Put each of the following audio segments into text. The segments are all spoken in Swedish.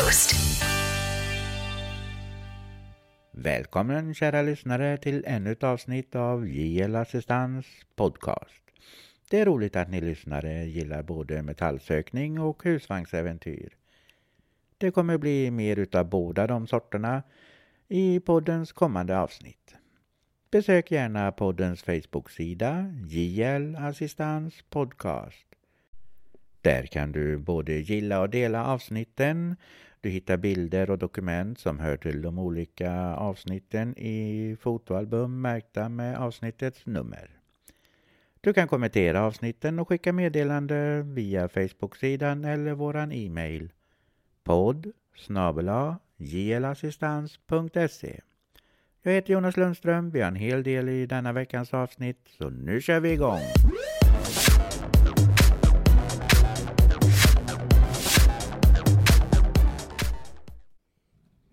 Host. Välkommen kära lyssnare till ännu ett avsnitt av JL Assistans podcast. Det är roligt att ni lyssnare gillar både metallsökning och husvagnsäventyr. Det kommer bli mer utav båda de sorterna i poddens kommande avsnitt. Besök gärna poddens Facebook-sida JL Assistans Podcast. Där kan du både gilla och dela avsnitten. Du hittar bilder och dokument som hör till de olika avsnitten i fotoalbum märkta med avsnittets nummer. Du kan kommentera avsnitten och skicka meddelande via Facebook-sidan eller våran e-mail podd snabela jlassistans.se Jag heter Jonas Lundström. Vi har en hel del i denna veckans avsnitt, så nu kör vi igång!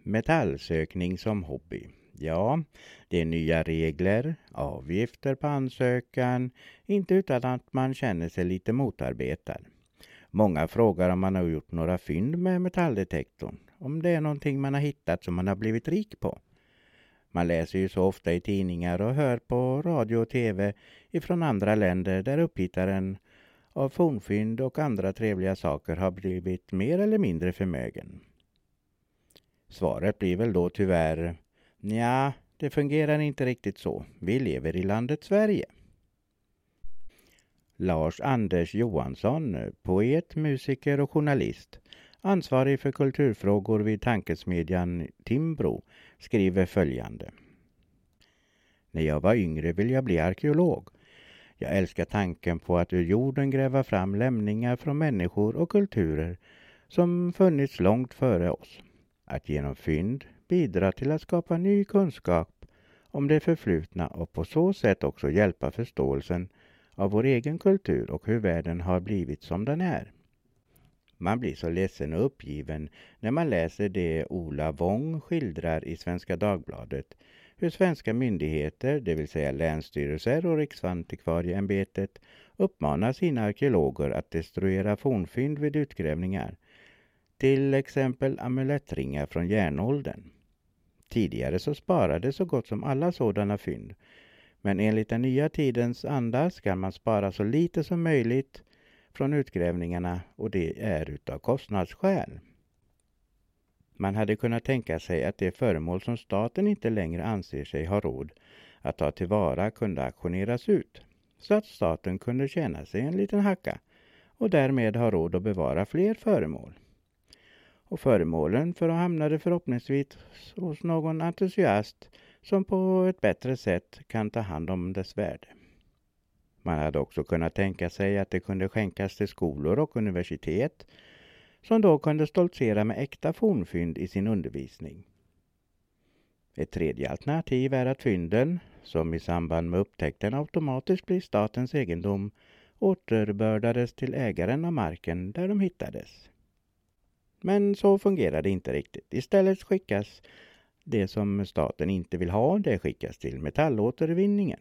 Metallsökning som hobby. Ja, det är nya regler, avgifter på ansökan, inte utan att man känner sig lite motarbetad. Många frågar om man har gjort några fynd med metalldetektorn, om det är någonting man har hittat som man har blivit rik på. Man läser ju så ofta i tidningar och hör på radio och tv ifrån andra länder där upphittaren av fornfynd och andra trevliga saker har blivit mer eller mindre förmögen. Svaret blir väl då tyvärr ja, det fungerar inte riktigt så. Vi lever i landet Sverige. Lars Anders Johansson, poet, musiker och journalist, ansvarig för kulturfrågor vid tankesmedjan Timbro, skriver följande. När jag var yngre ville jag bli arkeolog. Jag älskar tanken på att ur jorden gräva fram lämningar från människor och kulturer som funnits långt före oss. Att genom fynd bidra till att skapa ny kunskap om det förflutna och på så sätt också hjälpa förståelsen av vår egen kultur och hur världen har blivit som den är. Man blir så ledsen och uppgiven när man läser det Ola Wong skildrar i Svenska Dagbladet hur svenska myndigheter, det vill säga länsstyrelser och Riksantikvarieämbetet, uppmanar sina arkeologer att destruera fornfynd vid utgrävningar. Till exempel amulettringar från järnåldern. Tidigare så sparades så gott som alla sådana fynd. Men enligt den nya tidens anda ska man spara så lite som möjligt från utgrävningarna och det är utav kostnadsskäl. Man hade kunnat tänka sig att de föremål som staten inte längre anser sig ha råd att ta tillvara kunde auktioneras ut så att staten kunde tjäna sig en liten hacka och därmed ha råd att bevara fler föremål. Och föremålen för hamnade förhoppningsvis hos någon entusiast som på ett bättre sätt kan ta hand om dess värde. Man hade också kunnat tänka sig att det kunde skänkas till skolor och universitet som då kunde stoltsera med äkta fornfynd i sin undervisning. Ett tredje alternativ är att fynden, som i samband med upptäckten automatiskt blir statens egendom, återbördades till ägaren av marken där de hittades. Men så fungerar det inte riktigt. Istället skickas det som staten inte vill ha, det skickas till metallåtervinningen.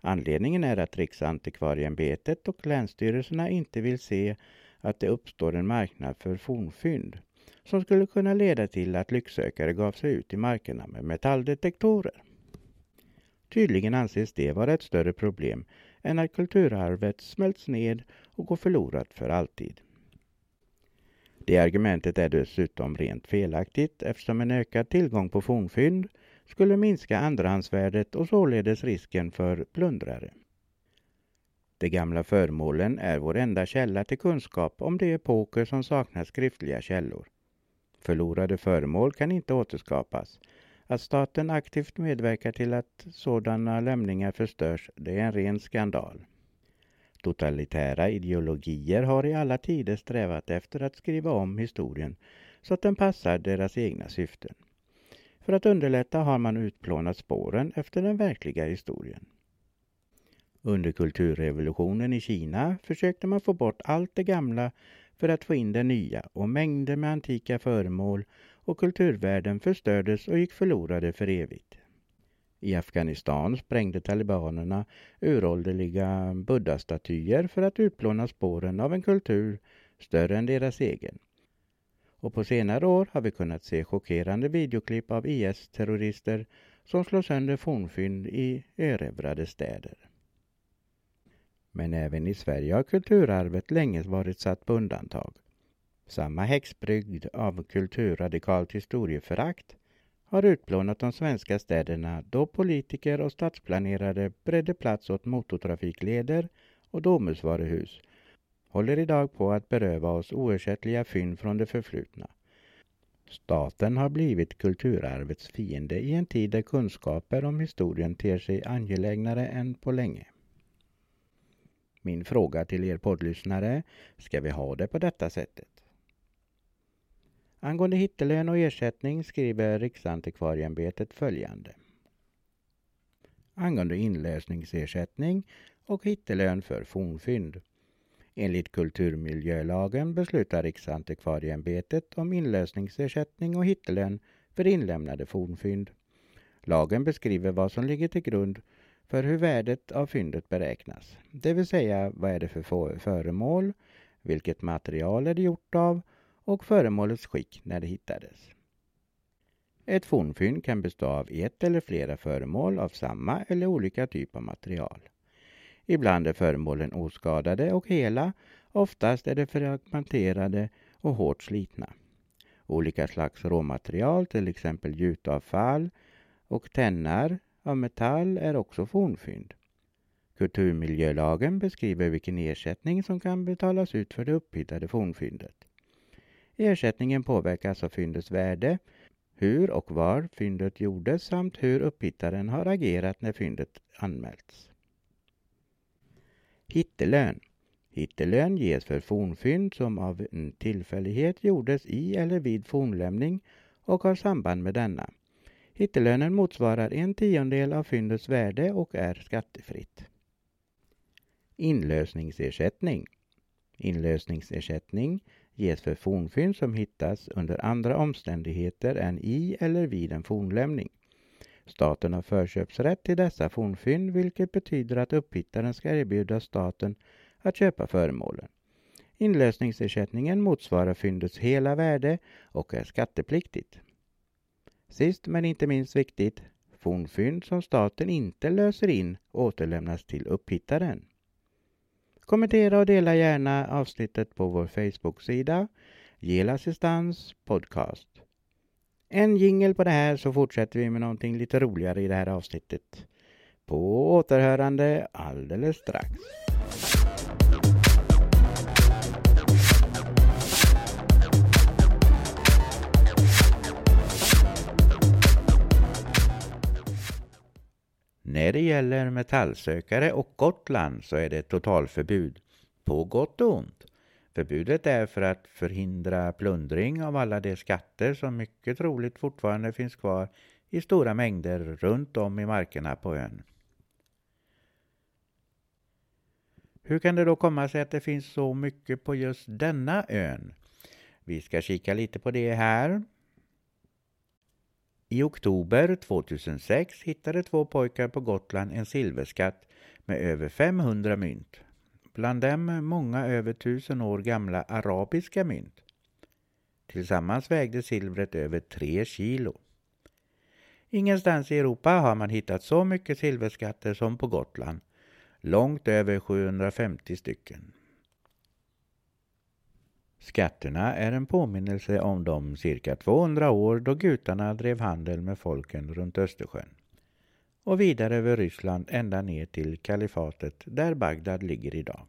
Anledningen är att Riksantikvarieämbetet och länsstyrelserna inte vill se att det uppstår en marknad för fornfynd som skulle kunna leda till att lycksökare gav sig ut i markerna med metalldetektorer. Tydligen anses det vara ett större problem än att kulturarvet smälts ned och går förlorat för alltid. Det argumentet är dessutom rent felaktigt eftersom en ökad tillgång på fornfynd skulle minska andrahandsvärdet och således risken för plundrare. De gamla föremålen är vår enda källa till kunskap om de epoker som saknar skriftliga källor. Förlorade föremål kan inte återskapas. Att staten aktivt medverkar till att sådana lämningar förstörs, det är en ren skandal. Totalitära ideologier har i alla tider strävat efter att skriva om historien så att den passar deras egna syften. För att underlätta har man utplånat spåren efter den verkliga historien. Under kulturrevolutionen i Kina försökte man få bort allt det gamla för att få in det nya och mängder med antika föremål och kulturvärden förstördes och gick förlorade för evigt. I Afghanistan sprängde talibanerna uråldriga buddha-statyer för att utplåna spåren av en kultur större än deras egen. Och på senare år har vi kunnat se chockerande videoklipp av IS-terrorister som slår sönder fornfynd i erövrade städer. Men även i Sverige har kulturarvet länge varit satt på undantag. Samma häxbrygd av kulturradikalt historieförakt har utplånat de svenska städerna då politiker och stadsplanerare beredde plats åt motortrafikleder och Domusvaruhus håller idag på att beröva oss oersättliga fynd från det förflutna. Staten har blivit kulturarvets fiende i en tid där kunskaper om historien ter sig angelägnare än på länge. Min fråga till er poddlyssnare, ska vi ha det på detta sättet? Angående hittelön och ersättning skriver Riksantikvarieämbetet följande. Angående inlösningsersättning och hittelön för fornfynd. Enligt kulturmiljölagen beslutar Riksantikvarieämbetet om inlösningsersättning och hittelön för inlämnade fornfynd. Lagen beskriver vad som ligger till grund för hur värdet av fyndet beräknas. Det vill säga vad är det för föremål, vilket material är det gjort av och föremålets skick när det hittades. Ett fornfynd kan bestå av ett eller flera föremål av samma eller olika typ av material. Ibland är föremålen oskadade och hela, oftast är de fragmenterade och hårt slitna. Olika slags råmaterial, till exempel gjutavfall och tennar av metall är också fornfynd. Kulturmiljölagen beskriver vilken ersättning som kan betalas ut för det upphittade fornfyndet. Ersättningen påverkas av fyndets värde, hur och var fyndet gjordes samt hur upphittaren har agerat när fyndet anmälts. Hittelön Hittelön ges för fornfynd som av en tillfällighet gjordes i eller vid fornlämning och har samband med denna. Hittelönen motsvarar en tiondel av fyndets värde och är skattefritt. Inlösningsersättning Inlösningsersättning ges för fornfynd som hittas under andra omständigheter än i eller vid en fornlämning. Staten har förköpsrätt till dessa fornfynd vilket betyder att upphittaren ska erbjuda staten att köpa föremålen. Inlösningsersättningen motsvarar fyndets hela värde och är skattepliktigt. Sist men inte minst viktigt, fornfynd som staten inte löser in återlämnas till upphittaren. Kommentera och dela gärna avsnittet på vår Facebook-sida Gel Assistans Podcast. En jingel på det här så fortsätter vi med någonting lite roligare i det här avsnittet. På återhörande alldeles strax. När det gäller metallsökare och Gotland så är det totalförbud, på gott och ont. Förbudet är för att förhindra plundring av alla de skatter som mycket troligt fortfarande finns kvar i stora mängder runt om i markerna på ön. Hur kan det då komma sig att det finns så mycket på just denna ön? Vi ska kika lite på det här. I oktober 2006 hittade två pojkar på Gotland en silverskatt med över 500 mynt. Bland dem många över tusen år gamla arabiska mynt. Tillsammans vägde silvret över tre kilo. Ingenstans i Europa har man hittat så mycket silverskatter som på Gotland. Långt över 750 stycken. Skatterna är en påminnelse om de cirka 200 år då gutarna drev handel med folken runt Östersjön och vidare över Ryssland ända ner till kalifatet där Bagdad ligger idag.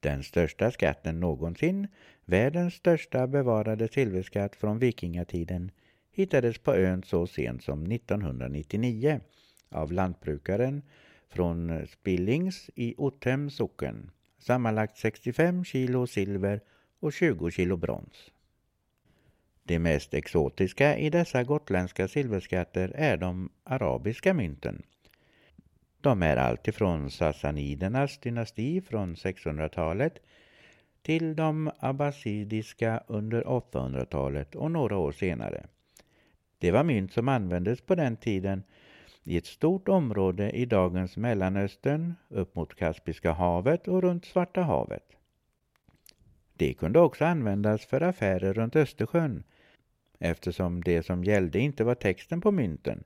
Den största skatten någonsin, världens största bevarade silverskatt från vikingatiden, hittades på ön så sent som 1999 av lantbrukaren från Spillings i Ottem socken sammanlagt 65 kilo silver och 20 kilo brons. Det mest exotiska i dessa gotländska silverskatter är de arabiska mynten. De är alltifrån sassanidernas dynasti från 600-talet till de abbasidiska under 800-talet och några år senare. Det var mynt som användes på den tiden i ett stort område i dagens Mellanöstern upp mot Kaspiska havet och runt Svarta havet. Det kunde också användas för affärer runt Östersjön eftersom det som gällde inte var texten på mynten.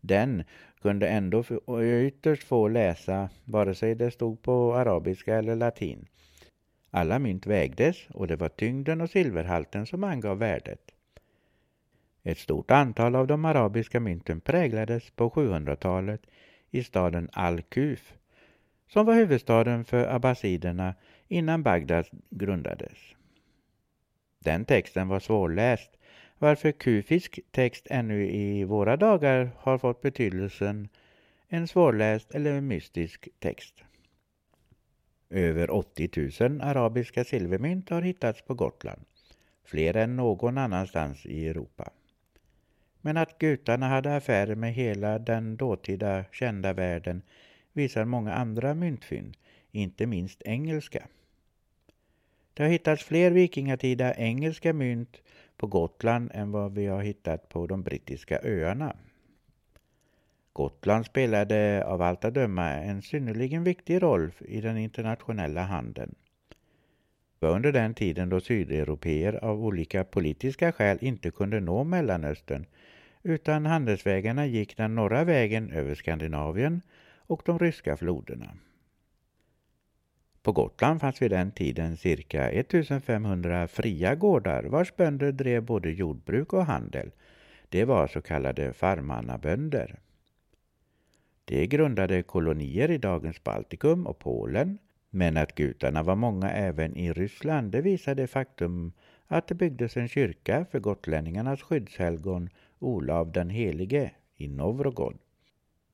Den kunde ändå ytterst få läsa vare sig det stod på arabiska eller latin. Alla mynt vägdes och det var tyngden och silverhalten som angav värdet. Ett stort antal av de arabiska mynten präglades på 700-talet i staden Al-Kuf som var huvudstaden för abbasiderna innan Bagdad grundades. Den texten var svårläst varför kufisk text ännu i våra dagar har fått betydelsen en svårläst eller mystisk text. Över 80 000 arabiska silvermynt har hittats på Gotland, fler än någon annanstans i Europa. Men att gutarna hade affärer med hela den dåtida kända världen visar många andra myntfynd, inte minst engelska. Det har hittats fler vikingatida engelska mynt på Gotland än vad vi har hittat på de brittiska öarna. Gotland spelade av allt att döma en synnerligen viktig roll i den internationella handeln. Det var under den tiden då sydeuropeer av olika politiska skäl inte kunde nå Mellanöstern utan handelsvägarna gick den norra vägen över Skandinavien och de ryska floderna. På Gotland fanns vid den tiden cirka 1500 fria gårdar vars bönder drev både jordbruk och handel. Det var så kallade farmannabönder. De grundade kolonier i dagens Baltikum och Polen men att gutarna var många även i Ryssland det visar det faktum att det byggdes en kyrka för gotlänningarnas skyddshelgon Olav den helige i Novrogod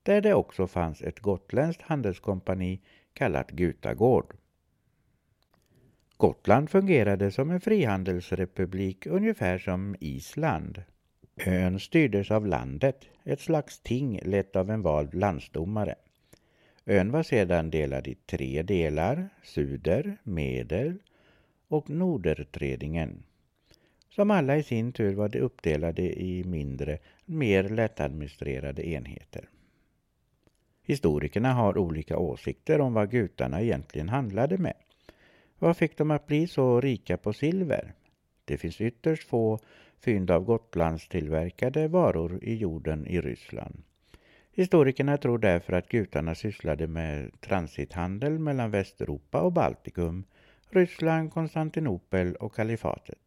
där det också fanns ett gotländskt handelskompani kallat Gutagård. Gotland fungerade som en frihandelsrepublik ungefär som Island. Ön styrdes av landet, ett slags ting lett av en vald landsdomare. Ön var sedan delad i tre delar, Suder, Medel och Nordertredingen som alla i sin tur var uppdelade i mindre, mer lättadministrerade enheter. Historikerna har olika åsikter om vad gutarna egentligen handlade med. Vad fick de att bli så rika på silver? Det finns ytterst få fynd av Gotlandstillverkade varor i jorden i Ryssland. Historikerna tror därför att gutarna sysslade med transithandel mellan Västeuropa och Baltikum, Ryssland, Konstantinopel och kalifatet.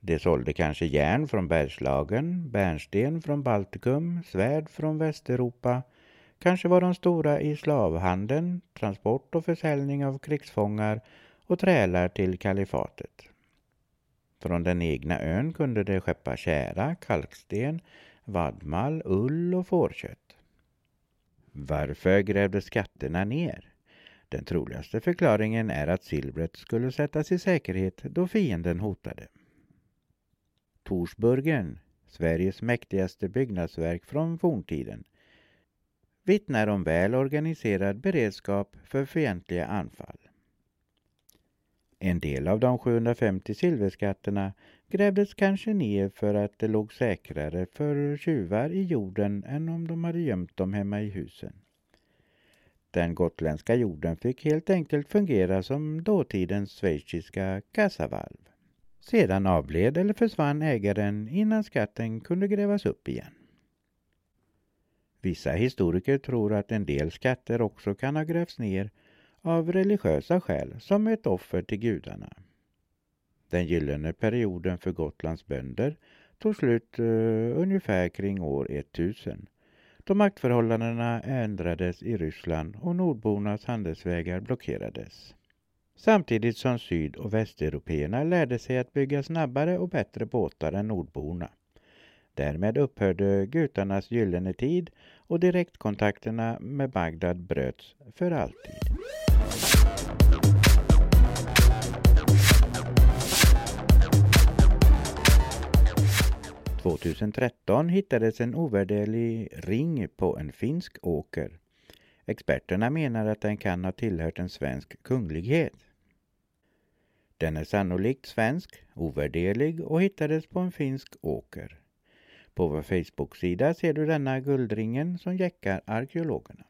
De sålde kanske järn från Bergslagen, bärnsten från Baltikum, svärd från Västeuropa. Kanske var de stora i slavhandeln, transport och försäljning av krigsfångar och trälar till kalifatet. Från den egna ön kunde de skeppa kära, kalksten, vadmal, ull och fårkött. Varför grävdes skatterna ner? Den troligaste förklaringen är att silvret skulle sättas i säkerhet då fienden hotade. Torsburgen, Sveriges mäktigaste byggnadsverk från forntiden, vittnar om väl organiserad beredskap för fientliga anfall. En del av de 750 silverskatterna grävdes kanske ner för att det låg säkrare för tjuvar i jorden än om de hade gömt dem hemma i husen. Den gotländska jorden fick helt enkelt fungera som dåtidens schweiziska kassavalv. Sedan avled eller försvann ägaren innan skatten kunde grävas upp igen. Vissa historiker tror att en del skatter också kan ha grävts ner av religiösa skäl som ett offer till gudarna. Den gyllene perioden för Gotlands bönder tog slut uh, ungefär kring år 1000 då maktförhållandena ändrades i Ryssland och nordbornas handelsvägar blockerades samtidigt som syd och västeuropeerna lärde sig att bygga snabbare och bättre båtar än nordborna. Därmed upphörde gutarnas gyllene tid och direktkontakterna med Bagdad bröts för alltid. –2013 hittades en ovärderlig ring på en finsk åker. Experterna menar att den kan ha tillhört en svensk kunglighet. Den är sannolikt svensk, ovärderlig och hittades på en finsk åker. På vår Facebook-sida ser du denna guldringen som jäckar arkeologerna.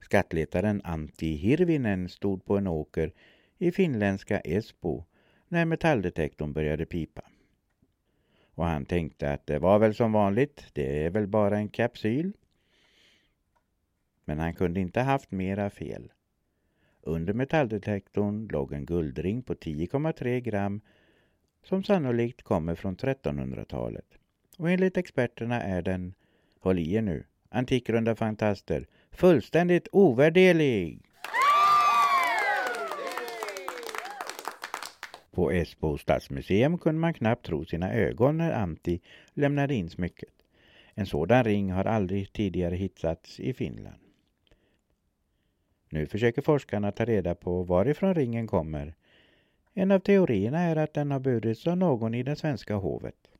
Skattletaren Antti Hirvinen stod på en åker i finländska Esbo när metalldetektorn började pipa. Och han tänkte att det var väl som vanligt, det är väl bara en kapsyl. Men han kunde inte haft mera fel. Under metalldetektorn låg en guldring på 10,3 gram som sannolikt kommer från 1300-talet. Och enligt experterna är den, håll i er nu, Antikrunda fantaster, fullständigt ovärderlig. På Esbo stadsmuseum kunde man knappt tro sina ögon när Antti lämnade in smycket. En sådan ring har aldrig tidigare hittats i Finland. Nu försöker forskarna ta reda på varifrån ringen kommer. En av teorierna är att den har burits av någon i det svenska hovet.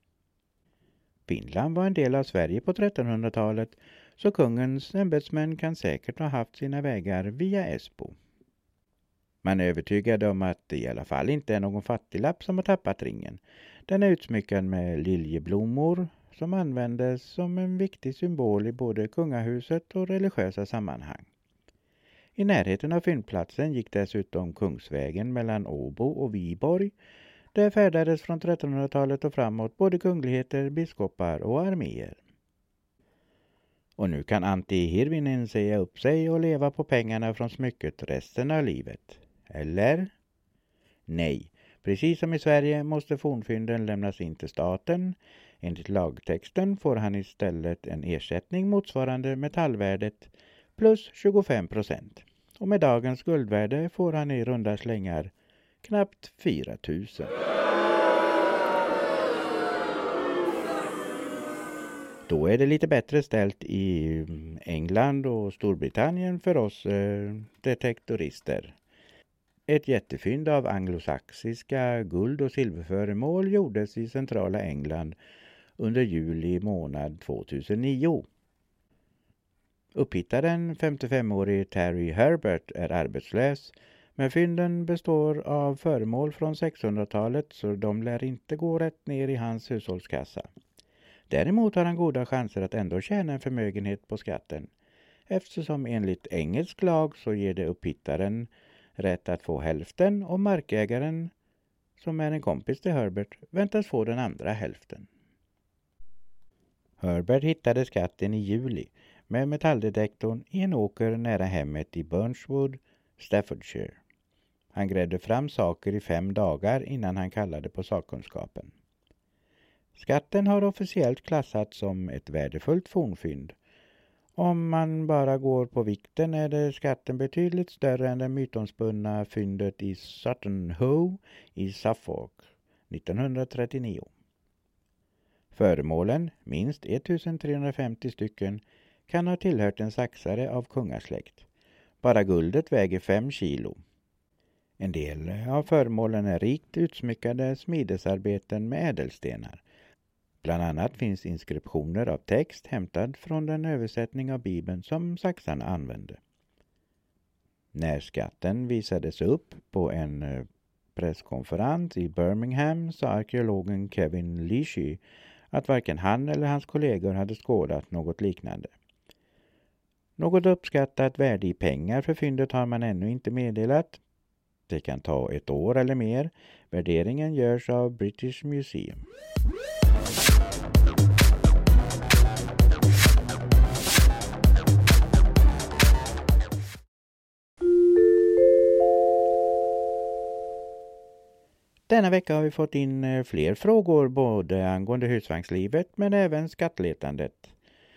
Finland var en del av Sverige på 1300-talet så kungens ämbetsmän kan säkert ha haft sina vägar via Esbo. Man är övertygad om att det i alla fall inte är någon fattiglapp som har tappat ringen. Den är utsmyckad med liljeblommor som användes som en viktig symbol i både kungahuset och religiösa sammanhang. I närheten av fyndplatsen gick dessutom Kungsvägen mellan Åbo och Viborg. Där färdades från 1300-talet och framåt både kungligheter, biskopar och arméer. Och nu kan Antti Hirvinen säga upp sig och leva på pengarna från smycket resten av livet. Eller? Nej. Precis som i Sverige måste fornfynden lämnas in till staten. Enligt lagtexten får han istället en ersättning motsvarande metallvärdet plus 25 procent. Och med dagens guldvärde får han i runda slängar knappt 4 000. Då är det lite bättre ställt i England och Storbritannien för oss eh, detektorister. Ett jättefynd av anglosaxiska guld och silverföremål gjordes i centrala England under juli månad 2009. Upphittaren, 55-årig Terry Herbert, är arbetslös men fynden består av föremål från 600-talet så de lär inte gå rätt ner i hans hushållskassa. Däremot har han goda chanser att ändå tjäna en förmögenhet på skatten eftersom enligt engelsk lag så ger det upphittaren rätt att få hälften och markägaren, som är en kompis till Herbert, väntas få den andra hälften. Herbert hittade skatten i juli med metalldetektorn i en åker nära hemmet i Burnswood, Staffordshire. Han grävde fram saker i fem dagar innan han kallade på sakkunskapen. Skatten har officiellt klassats som ett värdefullt fornfynd om man bara går på vikten är det skatten betydligt större än det mytomspunna fyndet i Sutton Hoo i Suffolk 1939. Föremålen, minst 1350 stycken, kan ha tillhört en saxare av kungasläkt. Bara guldet väger 5 kilo. En del av föremålen är rikt utsmyckade smidesarbeten med ädelstenar Bland annat finns inskriptioner av text hämtad från den översättning av Bibeln som saxarna använde. När skatten visades upp på en eh, presskonferens i Birmingham sa arkeologen Kevin Leachy att varken han eller hans kollegor hade skådat något liknande. Något uppskattat värde i pengar för fyndet har man ännu inte meddelat. Det kan ta ett år eller mer. Värderingen görs av British Museum. Denna vecka har vi fått in eh, fler frågor både angående husvagnslivet men även skattletandet.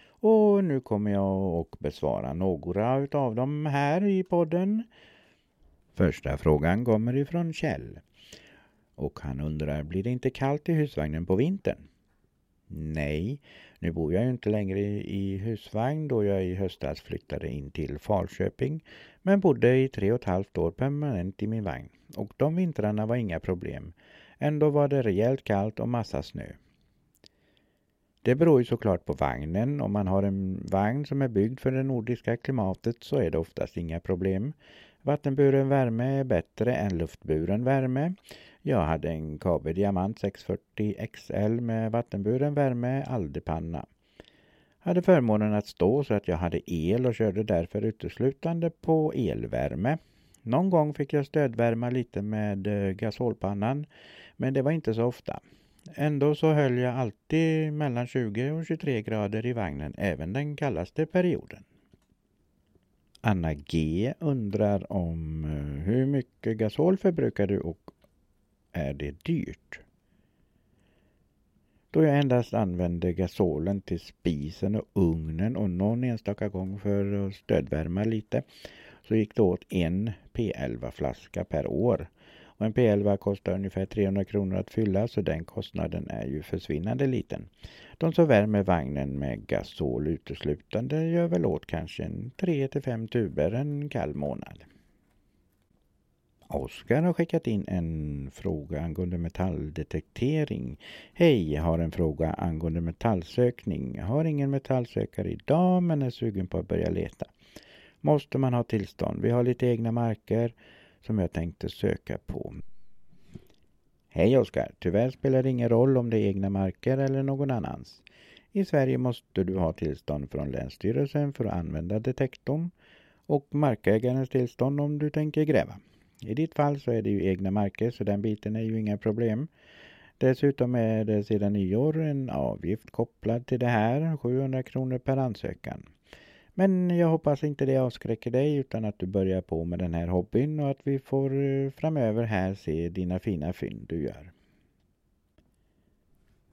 Och nu kommer jag att besvara några av dem här i podden. Första frågan kommer ifrån Kjell. Och han undrar, blir det inte kallt i husvagnen på vintern? Nej, nu bor jag ju inte längre i husvagn då jag i höstas flyttade in till Falköping men bodde i tre och ett halvt år permanent i min vagn och de vintrarna var inga problem. Ändå var det rejält kallt och massa snö. Det beror ju såklart på vagnen. Om man har en vagn som är byggd för det nordiska klimatet så är det oftast inga problem. Vattenburen värme är bättre än luftburen värme. Jag hade en KB Diamant 640 XL med vattenburen värme aldepanna. Hade förmånen att stå så att jag hade el och körde därför uteslutande på elvärme. Någon gång fick jag stödvärma lite med eh, gasolpannan, men det var inte så ofta. Ändå så höll jag alltid mellan 20 och 23 grader i vagnen, även den kallaste perioden. Anna G undrar om eh, hur mycket gasol förbrukar du och är det dyrt? Då jag endast använde gasolen till spisen och ugnen och någon enstaka gång för att stödvärma lite så gick det åt en P11-flaska per år. Och en P11 kostar ungefär 300 kronor att fylla så den kostnaden är ju försvinnande liten. De som värmer vagnen med gasol uteslutande gör väl åt kanske 3 till 5 tuber en kall månad. Oskar har skickat in en fråga angående metalldetektering. Hej, jag har en fråga angående metallsökning. Jag har ingen metallsökare idag men är sugen på att börja leta. Måste man ha tillstånd? Vi har lite egna marker som jag tänkte söka på. Hej Oskar! Tyvärr spelar det ingen roll om det är egna marker eller någon annans. I Sverige måste du ha tillstånd från Länsstyrelsen för att använda detektorn och markägarens tillstånd om du tänker gräva. I ditt fall så är det ju egna marker så den biten är ju inga problem. Dessutom är det sedan nyår en avgift kopplad till det här, 700 kronor per ansökan. Men jag hoppas inte det avskräcker dig utan att du börjar på med den här hobbyn och att vi får eh, framöver här se dina fina fynd du gör.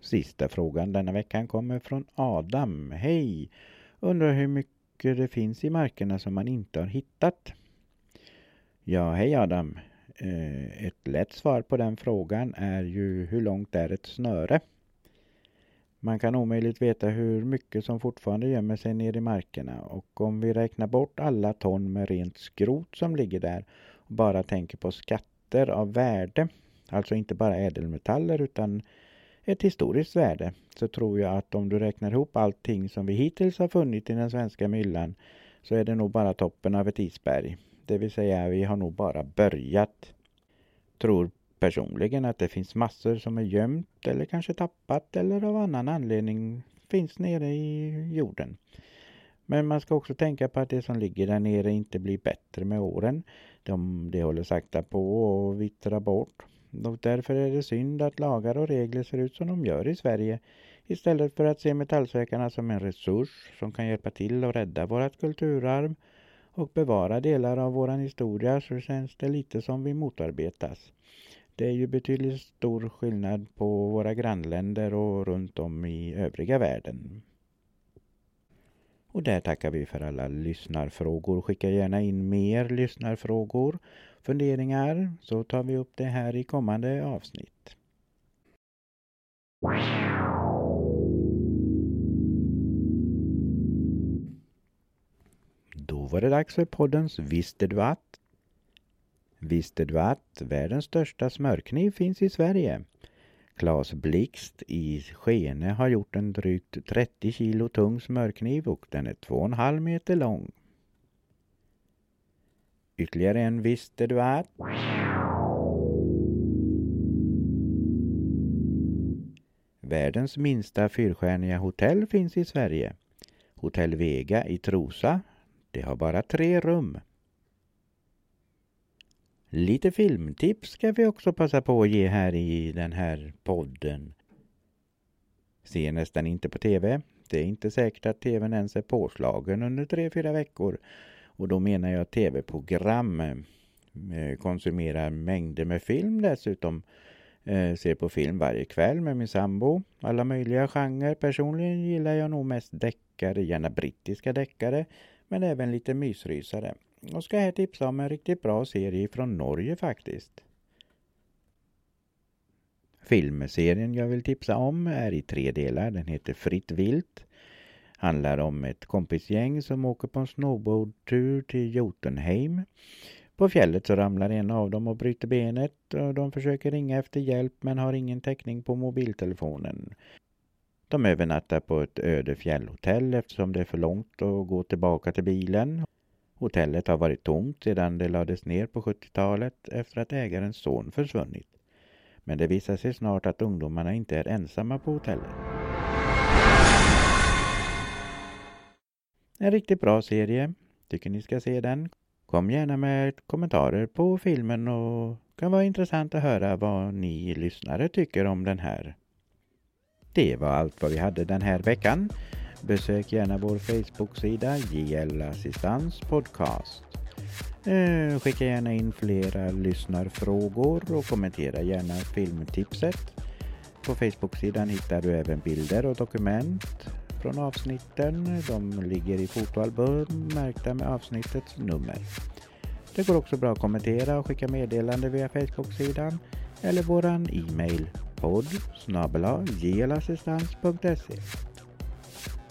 Sista frågan denna veckan kommer från Adam. Hej! Undrar hur mycket det finns i markerna som man inte har hittat? Ja, hej Adam. Eh, ett lätt svar på den frågan är ju hur långt är ett snöre? Man kan omöjligt veta hur mycket som fortfarande gömmer sig ner i markerna och om vi räknar bort alla ton med rent skrot som ligger där och bara tänker på skatter av värde, alltså inte bara ädelmetaller utan ett historiskt värde, så tror jag att om du räknar ihop allting som vi hittills har funnit i den svenska myllan så är det nog bara toppen av ett isberg. Det vill säga, vi har nog bara börjat. Tror personligen att det finns massor som är gömt eller kanske tappat eller av annan anledning finns nere i jorden. Men man ska också tänka på att det som ligger där nere inte blir bättre med åren. De, de håller sakta på att vittra bort. Och därför är det synd att lagar och regler ser ut som de gör i Sverige istället för att se metallsökarna som en resurs som kan hjälpa till att rädda vårt kulturarv och bevara delar av vår historia så känns det lite som vi motarbetas. Det är ju betydligt stor skillnad på våra grannländer och runt om i övriga världen. Och där tackar vi för alla lyssnarfrågor. Skicka gärna in mer lyssnarfrågor, funderingar, så tar vi upp det här i kommande avsnitt. Var det dags för poddens Visste du att? Visste du att världens största smörkniv finns i Sverige? Claes Blixt i Skene har gjort en drygt 30 kilo tung smörkniv och den är 2,5 meter lång. Ytterligare en visste du att? Världens minsta fyrstjärniga hotell finns i Sverige. Hotell Vega i Trosa. Det har bara tre rum. Lite filmtips ska vi också passa på att ge här i den här podden. Ser nästan inte på TV. Det är inte säkert att TVn ens är påslagen under tre, fyra veckor. Och då menar jag tv-program. Eh, konsumerar mängder med film dessutom. Eh, ser på film varje kväll med min sambo. Alla möjliga genrer. Personligen gillar jag nog mest deckare, gärna brittiska deckare. Men även lite mysrysare. Och ska här tipsa om en riktigt bra serie från Norge faktiskt. Filmserien jag vill tipsa om är i tre delar. Den heter Fritt vilt. Handlar om ett kompisgäng som åker på en snowboardtur till Jotunheim. På fjället så ramlar en av dem och bryter benet och de försöker ringa efter hjälp men har ingen täckning på mobiltelefonen. De övernattar på ett öde fjällhotell eftersom det är för långt att gå tillbaka till bilen. Hotellet har varit tomt sedan det lades ner på 70-talet efter att ägarens son försvunnit. Men det visar sig snart att ungdomarna inte är ensamma på hotellet. En riktigt bra serie. Tycker ni ska se den. Kom gärna med kommentarer på filmen och kan vara intressant att höra vad ni lyssnare tycker om den här. Det var allt vad vi hade den här veckan. Besök gärna vår Facebook-sida JL Assistans Podcast. Eh, skicka gärna in flera lyssnarfrågor och kommentera gärna filmtipset. På Facebook-sidan hittar du även bilder och dokument från avsnitten. De ligger i fotoalbum märkta med avsnittets nummer. Det går också bra att kommentera och skicka meddelande via Facebook-sidan eller våran e-mail podd jlassistans.se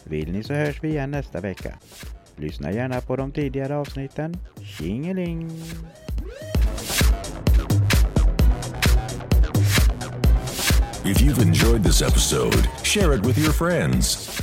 Vill ni så hörs vi igen nästa vecka. Lyssna gärna på de tidigare avsnitten. Tjingeling! If you've enjoyed this episode, share it with your friends.